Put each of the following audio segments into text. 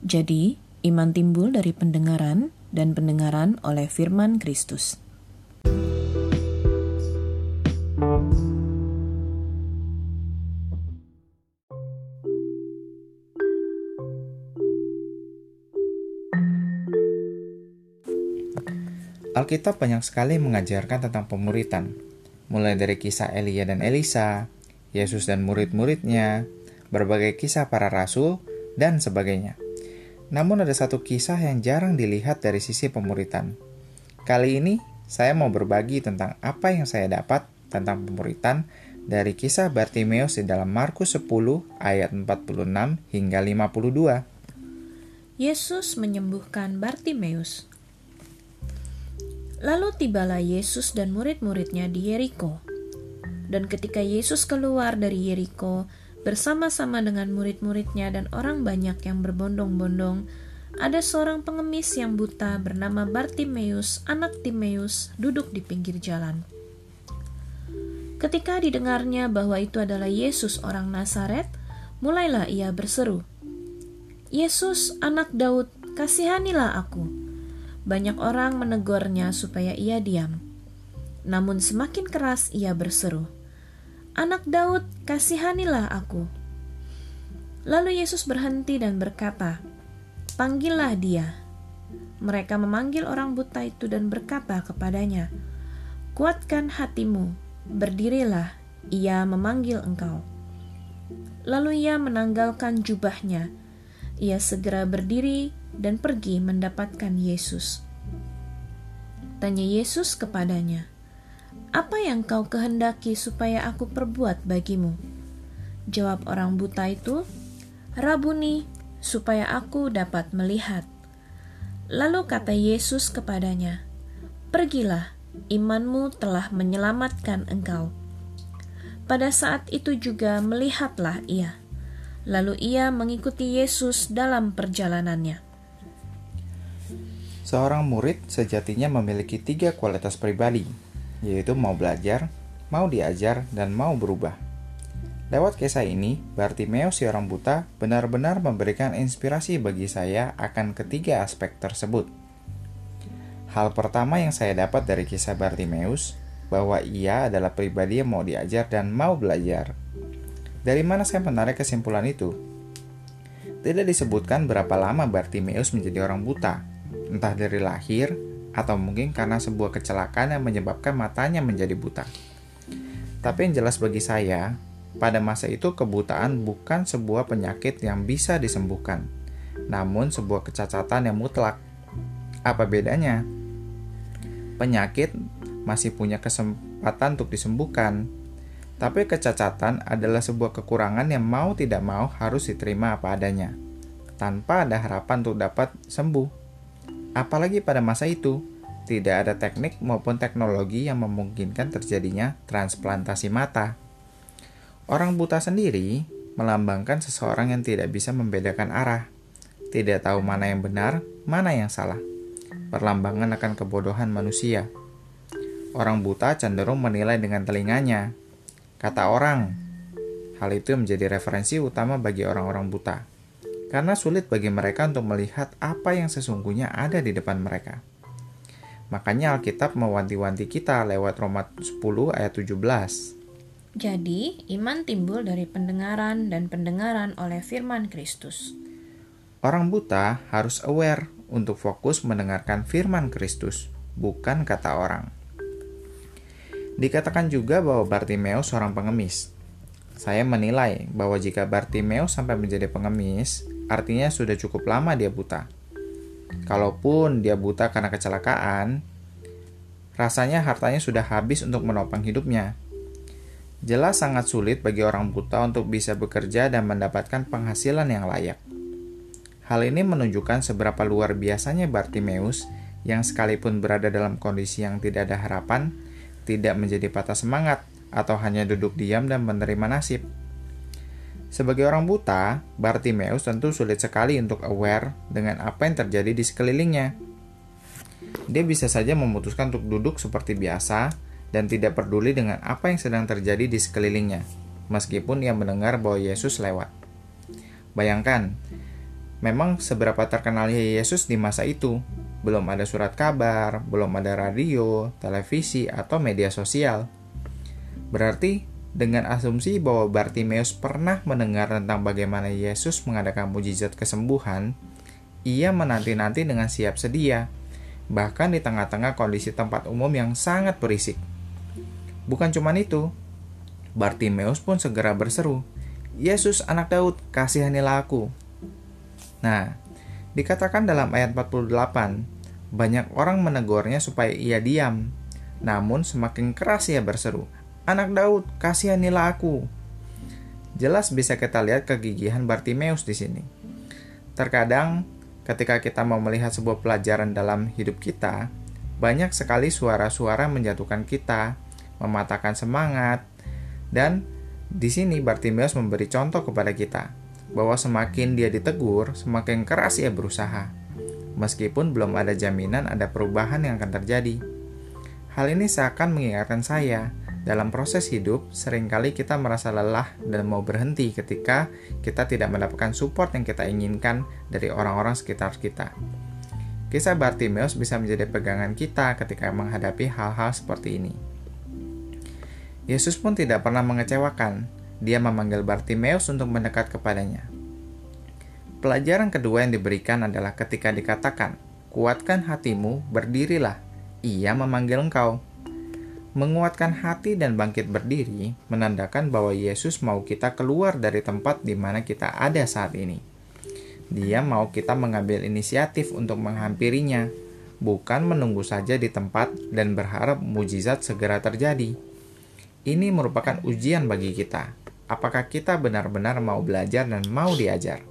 Jadi, iman timbul dari pendengaran dan pendengaran oleh firman Kristus. Alkitab banyak sekali mengajarkan tentang pemuritan, mulai dari kisah Elia dan Elisa, Yesus dan murid-muridnya, berbagai kisah para rasul, dan sebagainya. Namun ada satu kisah yang jarang dilihat dari sisi pemuritan. Kali ini saya mau berbagi tentang apa yang saya dapat tentang pemuritan dari kisah Bartimeus di dalam Markus 10 ayat 46 hingga 52. Yesus menyembuhkan Bartimeus. Lalu tibalah Yesus dan murid-muridnya di Yeriko. Dan ketika Yesus keluar dari Yeriko bersama-sama dengan murid-muridnya dan orang banyak yang berbondong-bondong, ada seorang pengemis yang buta bernama Bartimeus, anak Timeus, duduk di pinggir jalan. Ketika didengarnya bahwa itu adalah Yesus orang Nazaret, mulailah ia berseru, "Yesus, anak Daud, kasihanilah aku!" Banyak orang menegurnya supaya ia diam. Namun semakin keras ia berseru, "Anak Daud, kasihanilah aku." Lalu Yesus berhenti dan berkata, "Panggillah dia." Mereka memanggil orang buta itu dan berkata kepadanya, "Kuatkan hatimu, berdirilah, ia memanggil engkau." Lalu ia menanggalkan jubahnya. Ia segera berdiri dan pergi mendapatkan Yesus. Tanya Yesus kepadanya, "Apa yang kau kehendaki supaya aku perbuat bagimu?" Jawab orang buta itu, "Rabuni, supaya aku dapat melihat." Lalu kata Yesus kepadanya, "Pergilah, imanmu telah menyelamatkan engkau." Pada saat itu juga melihatlah ia. Lalu ia mengikuti Yesus dalam perjalanannya. Seorang murid sejatinya memiliki tiga kualitas pribadi, yaitu mau belajar, mau diajar, dan mau berubah. Lewat kisah ini, Bartimeus si orang buta benar-benar memberikan inspirasi bagi saya akan ketiga aspek tersebut. Hal pertama yang saya dapat dari kisah Bartimeus, bahwa ia adalah pribadi yang mau diajar dan mau belajar. Dari mana saya menarik kesimpulan itu? Tidak disebutkan berapa lama Bartimeus menjadi orang buta, entah dari lahir atau mungkin karena sebuah kecelakaan yang menyebabkan matanya menjadi buta. Tapi yang jelas bagi saya, pada masa itu kebutaan bukan sebuah penyakit yang bisa disembuhkan, namun sebuah kecacatan yang mutlak. Apa bedanya? Penyakit masih punya kesempatan untuk disembuhkan, tapi kecacatan adalah sebuah kekurangan yang mau tidak mau harus diterima apa adanya, tanpa ada harapan untuk dapat sembuh. Apalagi pada masa itu, tidak ada teknik maupun teknologi yang memungkinkan terjadinya transplantasi mata. Orang buta sendiri melambangkan seseorang yang tidak bisa membedakan arah, tidak tahu mana yang benar, mana yang salah. Perlambangan akan kebodohan manusia. Orang buta cenderung menilai dengan telinganya. Kata orang, hal itu menjadi referensi utama bagi orang-orang buta karena sulit bagi mereka untuk melihat apa yang sesungguhnya ada di depan mereka. Makanya Alkitab mewanti-wanti kita lewat Roma 10 ayat 17. Jadi, iman timbul dari pendengaran dan pendengaran oleh firman Kristus. Orang buta harus aware untuk fokus mendengarkan firman Kristus, bukan kata orang. Dikatakan juga bahwa Bartimeus seorang pengemis. Saya menilai bahwa jika Bartimeus sampai menjadi pengemis, artinya sudah cukup lama dia buta. Kalaupun dia buta karena kecelakaan, rasanya hartanya sudah habis untuk menopang hidupnya. Jelas sangat sulit bagi orang buta untuk bisa bekerja dan mendapatkan penghasilan yang layak. Hal ini menunjukkan seberapa luar biasanya Bartimeus yang sekalipun berada dalam kondisi yang tidak ada harapan, tidak menjadi patah semangat atau hanya duduk diam dan menerima nasib. Sebagai orang buta, Bartimeus tentu sulit sekali untuk aware dengan apa yang terjadi di sekelilingnya. Dia bisa saja memutuskan untuk duduk seperti biasa dan tidak peduli dengan apa yang sedang terjadi di sekelilingnya, meskipun ia mendengar bahwa Yesus lewat. Bayangkan, Memang seberapa terkenalnya Yesus di masa itu, belum ada surat kabar, belum ada radio, televisi, atau media sosial. Berarti dengan asumsi bahwa Bartimeus pernah mendengar tentang bagaimana Yesus mengadakan mujizat kesembuhan, ia menanti-nanti dengan siap sedia, bahkan di tengah-tengah kondisi tempat umum yang sangat berisik. Bukan cuma itu, Bartimeus pun segera berseru, Yesus anak Daud, kasihanilah aku. Nah, dikatakan dalam ayat 48, banyak orang menegurnya supaya ia diam. Namun semakin keras ia berseru, Anak Daud, kasihanilah aku. Jelas bisa kita lihat kegigihan Bartimeus di sini. Terkadang ketika kita mau melihat sebuah pelajaran dalam hidup kita, banyak sekali suara-suara menjatuhkan kita, mematahkan semangat, dan di sini Bartimeus memberi contoh kepada kita bahwa semakin dia ditegur, semakin keras ia berusaha. Meskipun belum ada jaminan ada perubahan yang akan terjadi. Hal ini seakan mengingatkan saya, dalam proses hidup sering kali kita merasa lelah dan mau berhenti ketika kita tidak mendapatkan support yang kita inginkan dari orang-orang sekitar kita. Kisah Bartimeus bisa menjadi pegangan kita ketika menghadapi hal-hal seperti ini. Yesus pun tidak pernah mengecewakan. Dia memanggil Bartimeus untuk mendekat kepadanya. Pelajaran kedua yang diberikan adalah ketika dikatakan, "Kuatkan hatimu, berdirilah." Ia memanggil engkau. Menguatkan hati dan bangkit berdiri menandakan bahwa Yesus mau kita keluar dari tempat di mana kita ada saat ini. Dia mau kita mengambil inisiatif untuk menghampirinya, bukan menunggu saja di tempat dan berharap mujizat segera terjadi. Ini merupakan ujian bagi kita. Apakah kita benar-benar mau belajar dan mau diajar?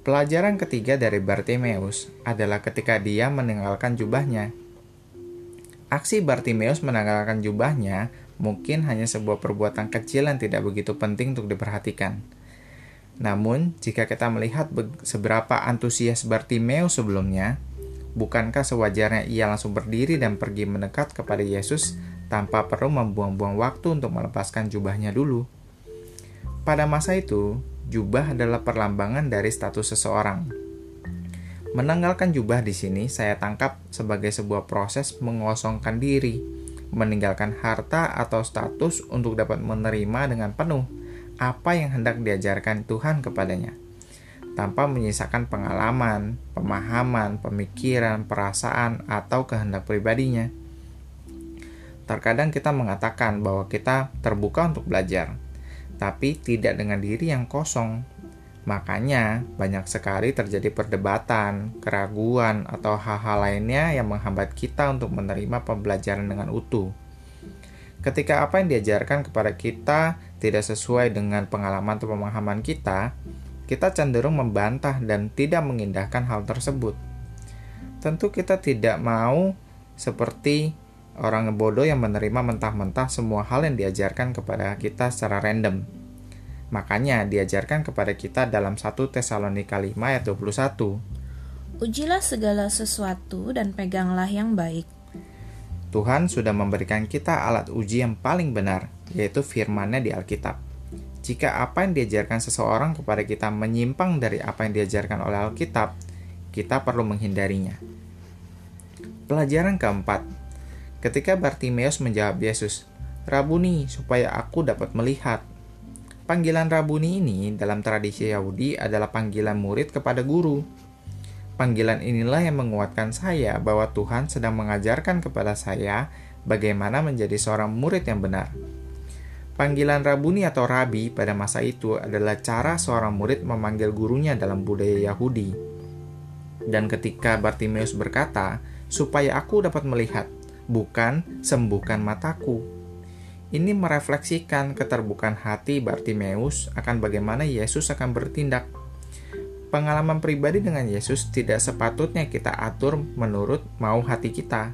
Pelajaran ketiga dari Bartimeus adalah ketika dia meninggalkan jubahnya. Aksi Bartimeus meninggalkan jubahnya mungkin hanya sebuah perbuatan kecil yang tidak begitu penting untuk diperhatikan. Namun, jika kita melihat seberapa antusias Bartimeus sebelumnya, bukankah sewajarnya ia langsung berdiri dan pergi mendekat kepada Yesus tanpa perlu membuang-buang waktu untuk melepaskan jubahnya dulu. Pada masa itu, jubah adalah perlambangan dari status seseorang. Menanggalkan jubah di sini saya tangkap sebagai sebuah proses mengosongkan diri, meninggalkan harta atau status untuk dapat menerima dengan penuh apa yang hendak diajarkan Tuhan kepadanya, tanpa menyisakan pengalaman, pemahaman, pemikiran, perasaan, atau kehendak pribadinya. Terkadang kita mengatakan bahwa kita terbuka untuk belajar, tapi tidak dengan diri yang kosong. Makanya, banyak sekali terjadi perdebatan, keraguan, atau hal-hal lainnya yang menghambat kita untuk menerima pembelajaran dengan utuh. Ketika apa yang diajarkan kepada kita tidak sesuai dengan pengalaman atau pemahaman kita, kita cenderung membantah dan tidak mengindahkan hal tersebut. Tentu, kita tidak mau seperti orang bodoh yang menerima mentah-mentah semua hal yang diajarkan kepada kita secara random. Makanya diajarkan kepada kita dalam 1 Tesalonika 5 ayat 21. Ujilah segala sesuatu dan peganglah yang baik. Tuhan sudah memberikan kita alat uji yang paling benar, yaitu firman-Nya di Alkitab. Jika apa yang diajarkan seseorang kepada kita menyimpang dari apa yang diajarkan oleh Alkitab, kita perlu menghindarinya. Pelajaran keempat, Ketika Bartimeus menjawab Yesus, Rabuni, supaya aku dapat melihat. Panggilan Rabuni ini dalam tradisi Yahudi adalah panggilan murid kepada guru. Panggilan inilah yang menguatkan saya bahwa Tuhan sedang mengajarkan kepada saya bagaimana menjadi seorang murid yang benar. Panggilan Rabuni atau Rabi pada masa itu adalah cara seorang murid memanggil gurunya dalam budaya Yahudi. Dan ketika Bartimeus berkata, "Supaya aku dapat melihat," bukan sembuhkan mataku. Ini merefleksikan keterbukaan hati Bartimeus akan bagaimana Yesus akan bertindak. Pengalaman pribadi dengan Yesus tidak sepatutnya kita atur menurut mau hati kita.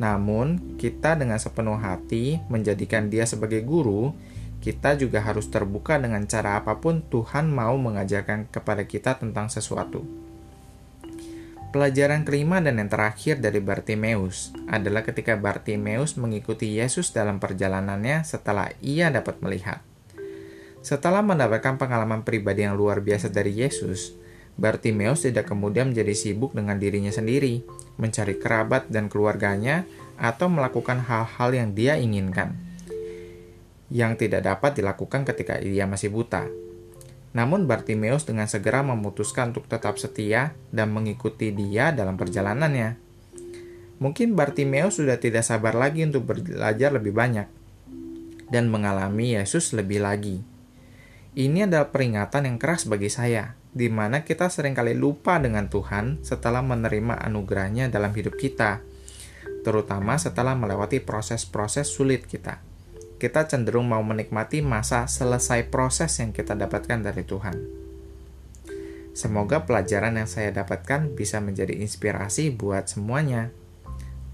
Namun, kita dengan sepenuh hati menjadikan Dia sebagai guru, kita juga harus terbuka dengan cara apa pun Tuhan mau mengajarkan kepada kita tentang sesuatu. Pelajaran kelima dan yang terakhir dari Bartimeus adalah ketika Bartimeus mengikuti Yesus dalam perjalanannya setelah ia dapat melihat. Setelah mendapatkan pengalaman pribadi yang luar biasa dari Yesus, Bartimeus tidak kemudian menjadi sibuk dengan dirinya sendiri, mencari kerabat dan keluarganya, atau melakukan hal-hal yang dia inginkan, yang tidak dapat dilakukan ketika ia masih buta. Namun Bartimeus dengan segera memutuskan untuk tetap setia dan mengikuti dia dalam perjalanannya. Mungkin Bartimeus sudah tidak sabar lagi untuk belajar lebih banyak dan mengalami Yesus lebih lagi. Ini adalah peringatan yang keras bagi saya, di mana kita sering kali lupa dengan Tuhan setelah menerima anugerahnya dalam hidup kita, terutama setelah melewati proses-proses sulit kita kita cenderung mau menikmati masa selesai proses yang kita dapatkan dari Tuhan. Semoga pelajaran yang saya dapatkan bisa menjadi inspirasi buat semuanya.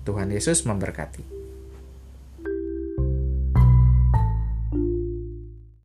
Tuhan Yesus memberkati.